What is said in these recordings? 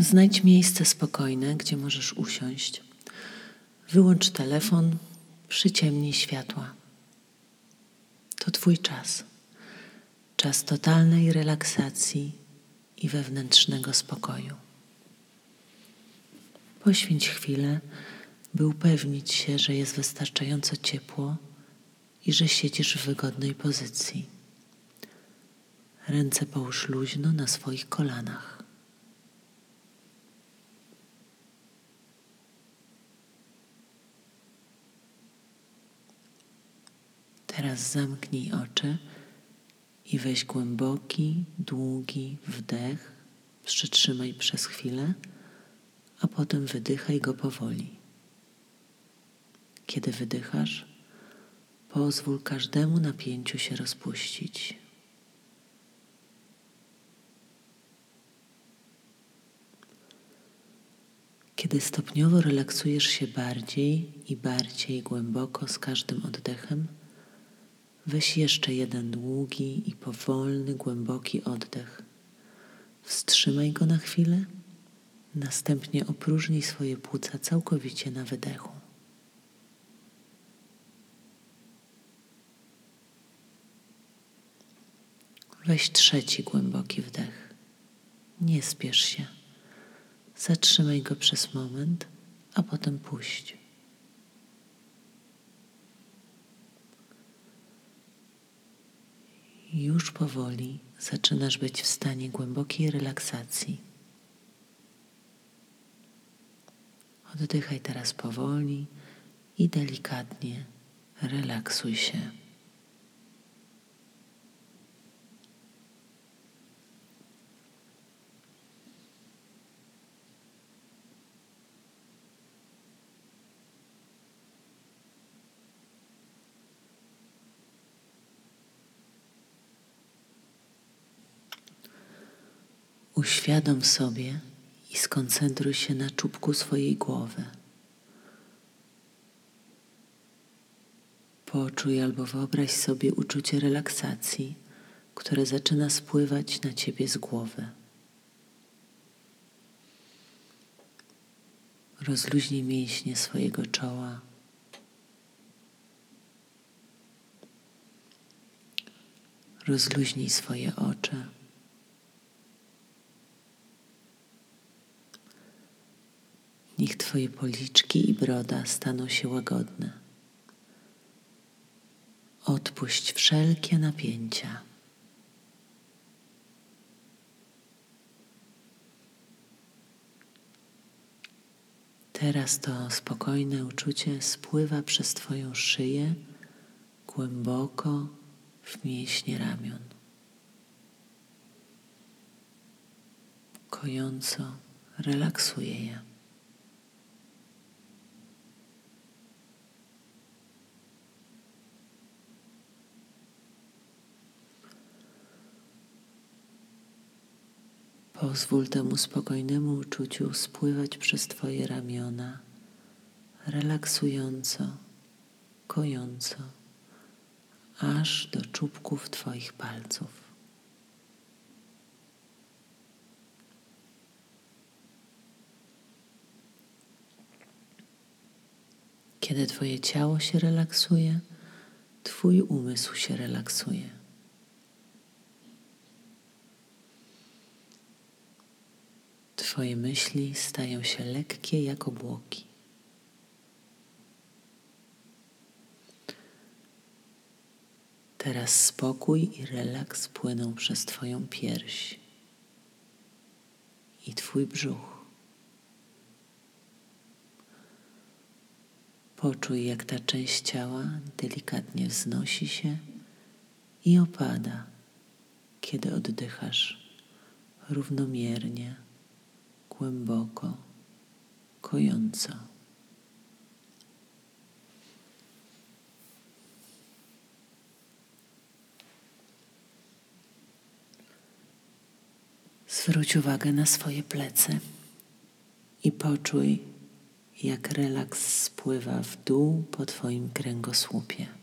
Znajdź miejsce spokojne, gdzie możesz usiąść. Wyłącz telefon, przyciemnij światła. To Twój czas. Czas totalnej relaksacji i wewnętrznego spokoju. Poświęć chwilę, by upewnić się, że jest wystarczająco ciepło i że siedzisz w wygodnej pozycji. Ręce połóż luźno na swoich kolanach. Teraz zamknij oczy i weź głęboki, długi wdech. Przytrzymaj przez chwilę, a potem wydychaj go powoli. Kiedy wydychasz, pozwól każdemu napięciu się rozpuścić. Kiedy stopniowo relaksujesz się bardziej i bardziej głęboko z każdym oddechem, weź jeszcze jeden długi i powolny, głęboki oddech. Wstrzymaj go na chwilę, następnie opróżnij swoje płuca całkowicie na wydechu. Weź trzeci głęboki wdech. Nie spiesz się. Zatrzymaj go przez moment, a potem puść. Już powoli zaczynasz być w stanie głębokiej relaksacji. Oddychaj teraz powoli i delikatnie relaksuj się. Uświadom sobie i skoncentruj się na czubku swojej głowy. Poczuj albo wyobraź sobie uczucie relaksacji, które zaczyna spływać na ciebie z głowy. Rozluźnij mięśnie swojego czoła. Rozluźnij swoje oczy. Niech Twoje policzki i broda staną się łagodne. Odpuść wszelkie napięcia. Teraz to spokojne uczucie spływa przez Twoją szyję głęboko w mięśnie ramion. Kojąco relaksuje je. Pozwól temu spokojnemu uczuciu spływać przez Twoje ramiona, relaksująco, kojąco, aż do czubków Twoich palców. Kiedy Twoje ciało się relaksuje, Twój umysł się relaksuje. Twoje myśli stają się lekkie jak obłoki. Teraz spokój i relaks płyną przez Twoją pierś i Twój brzuch. Poczuj, jak ta część ciała delikatnie wznosi się i opada, kiedy oddychasz równomiernie głęboko, kojąco. Zwróć uwagę na swoje plecy i poczuj, jak relaks spływa w dół po Twoim kręgosłupie.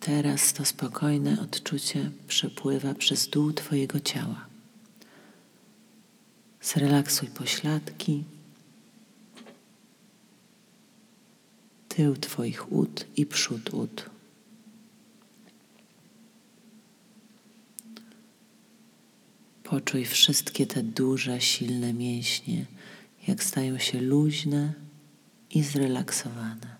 Teraz to spokojne odczucie przepływa przez dół Twojego ciała. Zrelaksuj pośladki, tył Twoich ud i przód ud. Poczuj wszystkie te duże, silne mięśnie, jak stają się luźne i zrelaksowane.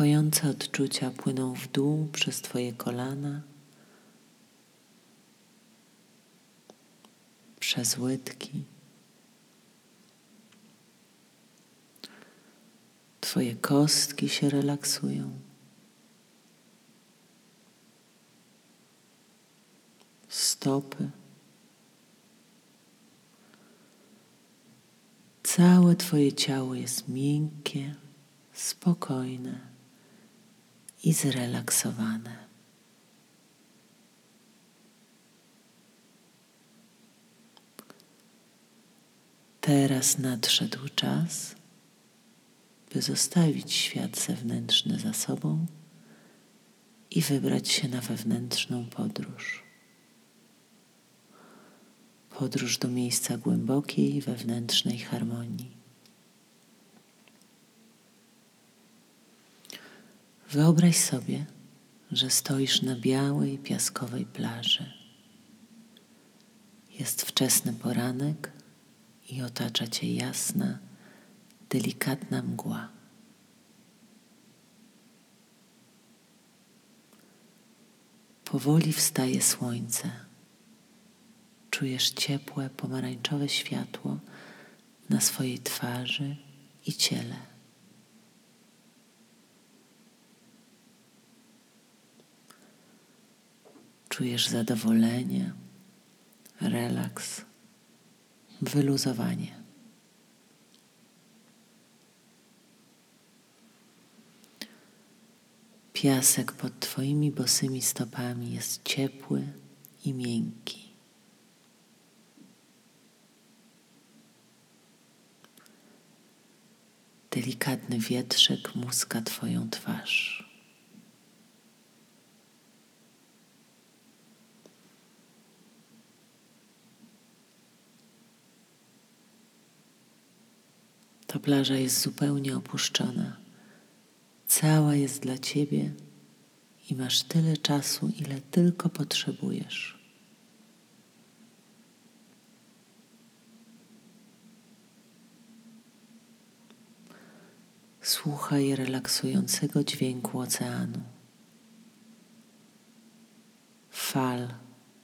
Kojące odczucia płyną w dół przez Twoje kolana, przez łydki. Twoje kostki się relaksują. Stopy. Całe Twoje ciało jest miękkie, spokojne i zrelaksowane. Teraz nadszedł czas, by zostawić świat zewnętrzny za sobą i wybrać się na wewnętrzną podróż. Podróż do miejsca głębokiej wewnętrznej harmonii. Wyobraź sobie, że stoisz na białej, piaskowej plaży. Jest wczesny poranek i otacza cię jasna, delikatna mgła. Powoli wstaje słońce. Czujesz ciepłe, pomarańczowe światło na swojej twarzy i ciele. Czujesz zadowolenie, relaks, wyluzowanie. Piasek pod Twoimi bosymi stopami jest ciepły i miękki. Delikatny wietrzek muska Twoją twarz. Ta plaża jest zupełnie opuszczona. Cała jest dla Ciebie i masz tyle czasu, ile tylko potrzebujesz. Słuchaj relaksującego dźwięku oceanu, fal,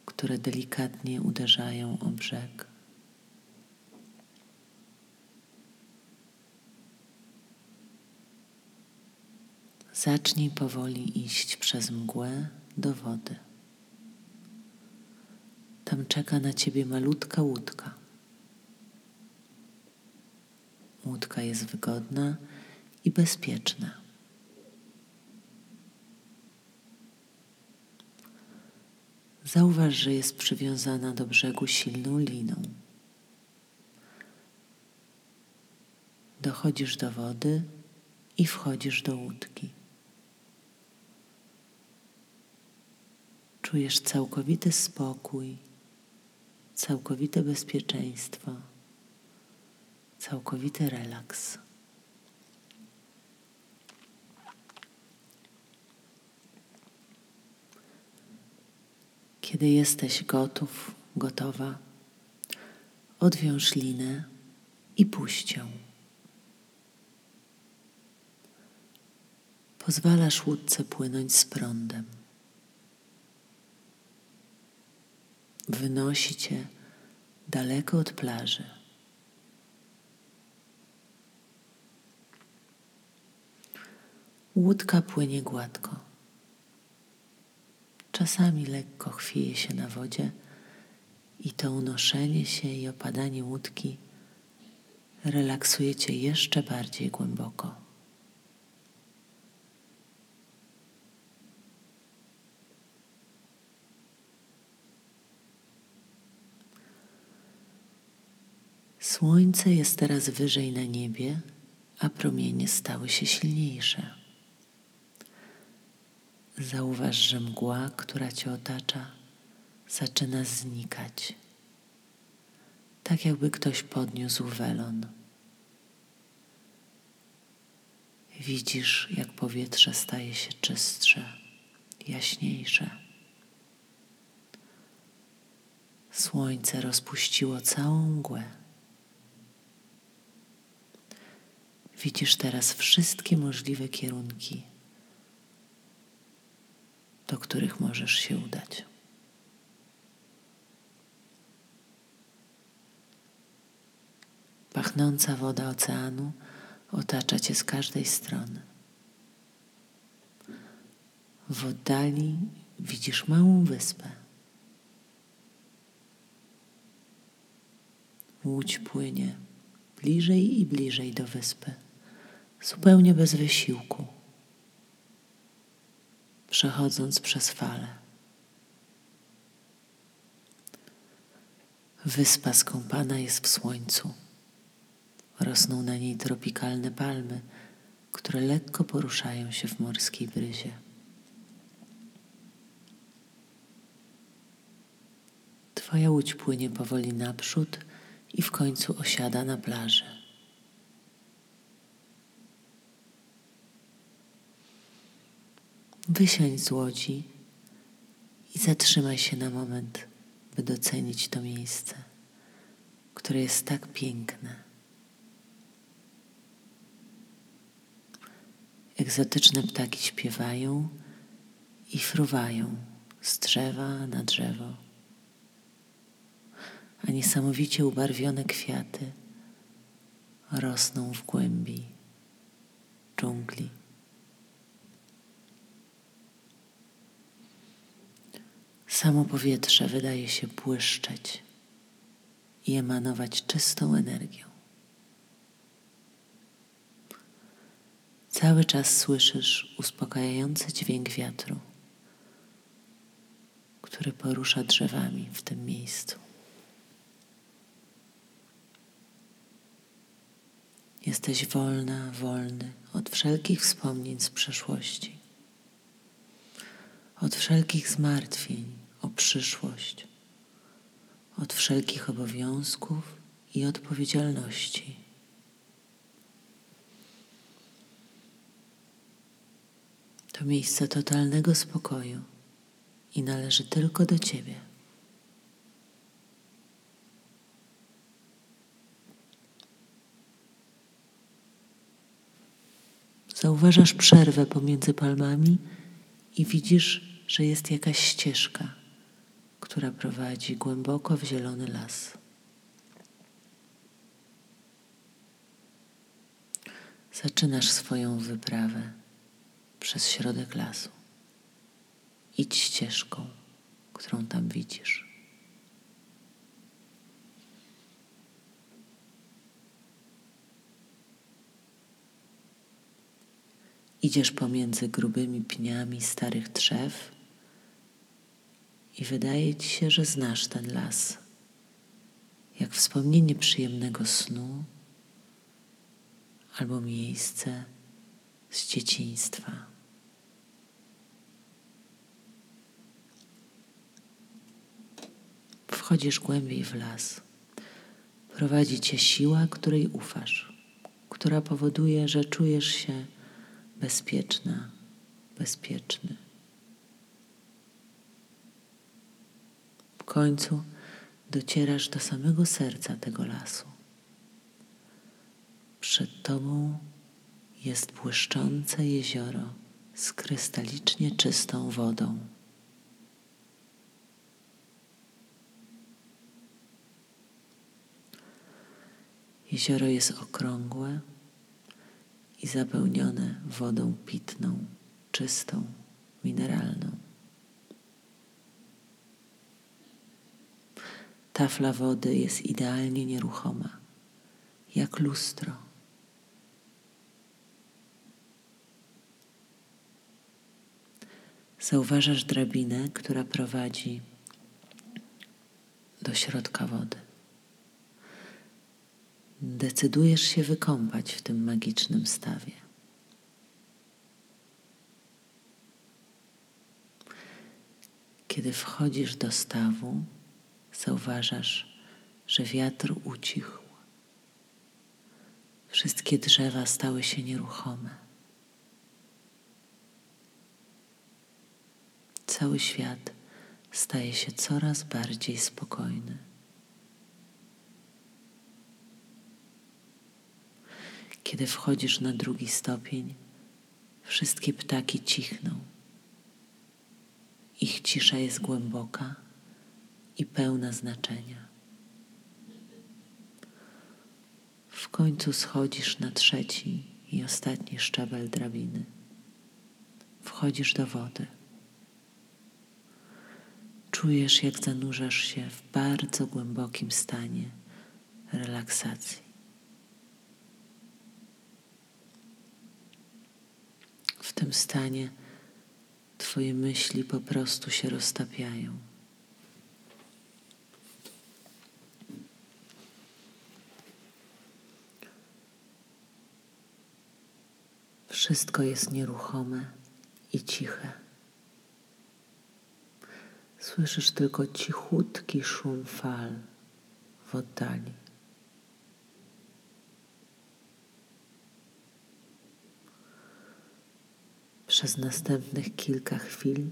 które delikatnie uderzają o brzeg. Zacznij powoli iść przez mgłę do wody. Tam czeka na ciebie malutka łódka. Łódka jest wygodna i bezpieczna. Zauważ, że jest przywiązana do brzegu silną liną. Dochodzisz do wody i wchodzisz do łódki. Czujesz całkowity spokój, całkowite bezpieczeństwo, całkowity relaks. Kiedy jesteś gotów, gotowa, odwiąż linę i puść ją. Pozwalasz łódce płynąć z prądem. Wynosi cię daleko od plaży. Łódka płynie gładko. Czasami lekko chwieje się na wodzie i to unoszenie się i opadanie łódki relaksuje cię jeszcze bardziej głęboko. Słońce jest teraz wyżej na niebie, a promienie stały się silniejsze. Zauważ, że mgła, która cię otacza, zaczyna znikać, tak jakby ktoś podniósł welon. Widzisz, jak powietrze staje się czystsze, jaśniejsze. Słońce rozpuściło całą mgłę. Widzisz teraz wszystkie możliwe kierunki, do których możesz się udać. Pachnąca woda oceanu otacza cię z każdej strony. W oddali widzisz małą wyspę. Łódź płynie bliżej i bliżej do wyspy, zupełnie bez wysiłku, przechodząc przez fale. Wyspa skąpana jest w słońcu. Rosną na niej tropikalne palmy, które lekko poruszają się w morskiej bryzie. Twoja łódź płynie powoli naprzód i w końcu osiada na plaży. Wysiądź z łodzi i zatrzymaj się na moment, by docenić to miejsce, które jest tak piękne. Egzotyczne ptaki śpiewają i fruwają z drzewa na drzewo, a niesamowicie ubarwione kwiaty rosną w głębi dżungli. Samo powietrze wydaje się błyszczeć i emanować czystą energią. Cały czas słyszysz uspokajający dźwięk wiatru, który porusza drzewami w tym miejscu. Jesteś wolna, wolny od wszelkich wspomnień z przeszłości, od wszelkich zmartwień o przyszłość, od wszelkich obowiązków i odpowiedzialności. To miejsce totalnego spokoju i należy tylko do Ciebie. Zauważasz przerwę pomiędzy palmami i widzisz, że jest jakaś ścieżka, która prowadzi głęboko w zielony las. Zaczynasz swoją wyprawę przez środek lasu. Idź ścieżką, którą tam widzisz. Idziesz pomiędzy grubymi pniami starych drzew i wydaje ci się, że znasz ten las, jak wspomnienie przyjemnego snu albo miejsce z dzieciństwa. Wchodzisz głębiej w las. Prowadzi cię siła, której ufasz, która powoduje, że czujesz się bezpieczna, bezpieczny. Końcu docierasz do samego serca tego lasu. Przed tobą jest błyszczące jezioro z krystalicznie czystą wodą. Jezioro jest okrągłe i zapełnione wodą pitną, czystą, mineralną. Tafla wody jest idealnie nieruchoma, jak lustro. Zauważasz drabinę, która prowadzi do środka wody. decydujesz się wykąpać w tym magicznym stawie. Kiedy wchodzisz do stawu, zauważasz, że wiatr ucichł. Wszystkie drzewa stały się nieruchome. Cały świat staje się coraz bardziej spokojny. Kiedy wchodzisz na drugi stopień, wszystkie ptaki cichną. Ich cisza jest głęboka i pełna znaczenia. W końcu schodzisz na trzeci i ostatni szczebel drabiny. Wchodzisz do wody. Czujesz, jak zanurzasz się w bardzo głębokim stanie relaksacji. W tym stanie Twoje myśli po prostu się roztapiają. Wszystko jest nieruchome i ciche. Słyszysz tylko cichutki szum fal w oddali. Przez następnych kilka chwil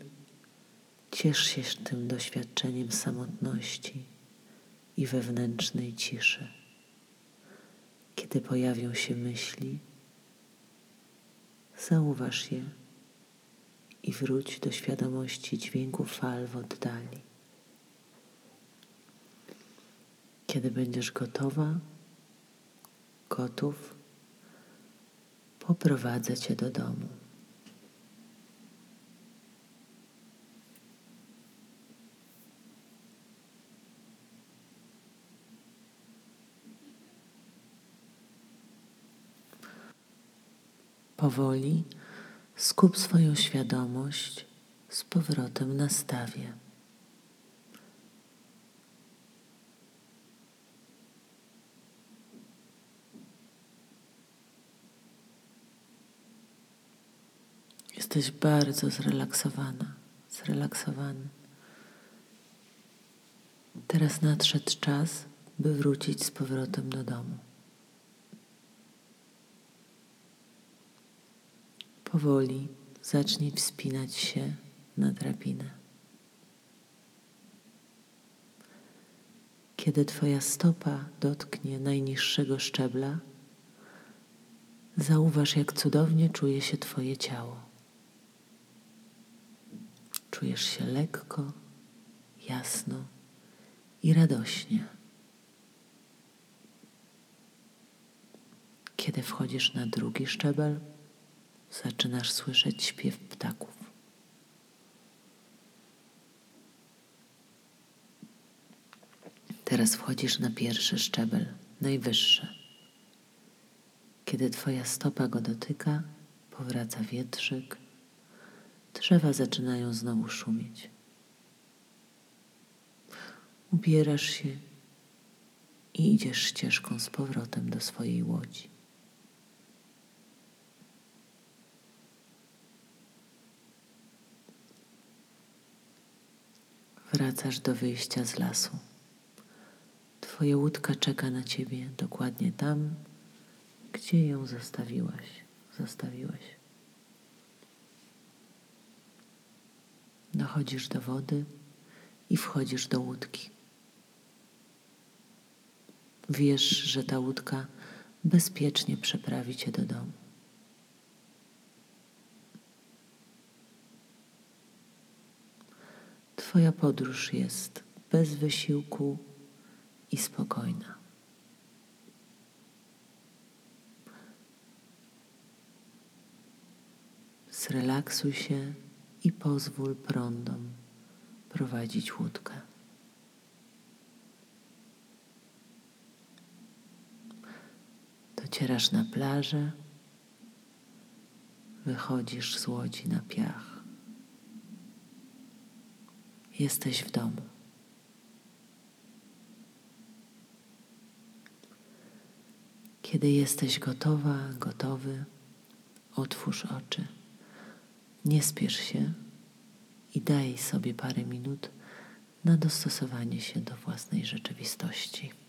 ciesz się tym doświadczeniem samotności i wewnętrznej ciszy. Kiedy pojawią się myśli, zauważ je i wróć do świadomości dźwięku fal w oddali. Kiedy będziesz gotowa, gotów, poprowadzę Cię do domu. Powoli skup swoją świadomość z powrotem na stawie. Jesteś bardzo zrelaksowana, zrelaksowany. Teraz nadszedł czas, by wrócić z powrotem do domu. Powoli zacznij wspinać się na drabinę. Kiedy Twoja stopa dotknie najniższego szczebla, zauważ, jak cudownie czuje się Twoje ciało. Czujesz się lekko, jasno i radośnie. Kiedy wchodzisz na drugi szczebel, zaczynasz słyszeć śpiew ptaków. Teraz wchodzisz na pierwszy szczebel, najwyższy. Kiedy Twoja stopa go dotyka, powraca wietrzyk, drzewa zaczynają znowu szumieć. Ubierasz się i idziesz ścieżką z powrotem do swojej łodzi. Wracasz do wyjścia z lasu. Twoja łódka czeka na ciebie dokładnie tam, gdzie ją zostawiłaś, zostawiłeś. Dochodzisz do wody i wchodzisz do łódki. Wiesz, że ta łódka bezpiecznie przeprawi cię do domu. Twoja podróż jest bez wysiłku i spokojna. Zrelaksuj się i pozwól prądom prowadzić łódkę. Docierasz na plażę, wychodzisz z łodzi na piach. Jesteś w domu. Kiedy jesteś gotowa, gotowy, otwórz oczy. Nie spiesz się i daj sobie parę minut na dostosowanie się do własnej rzeczywistości.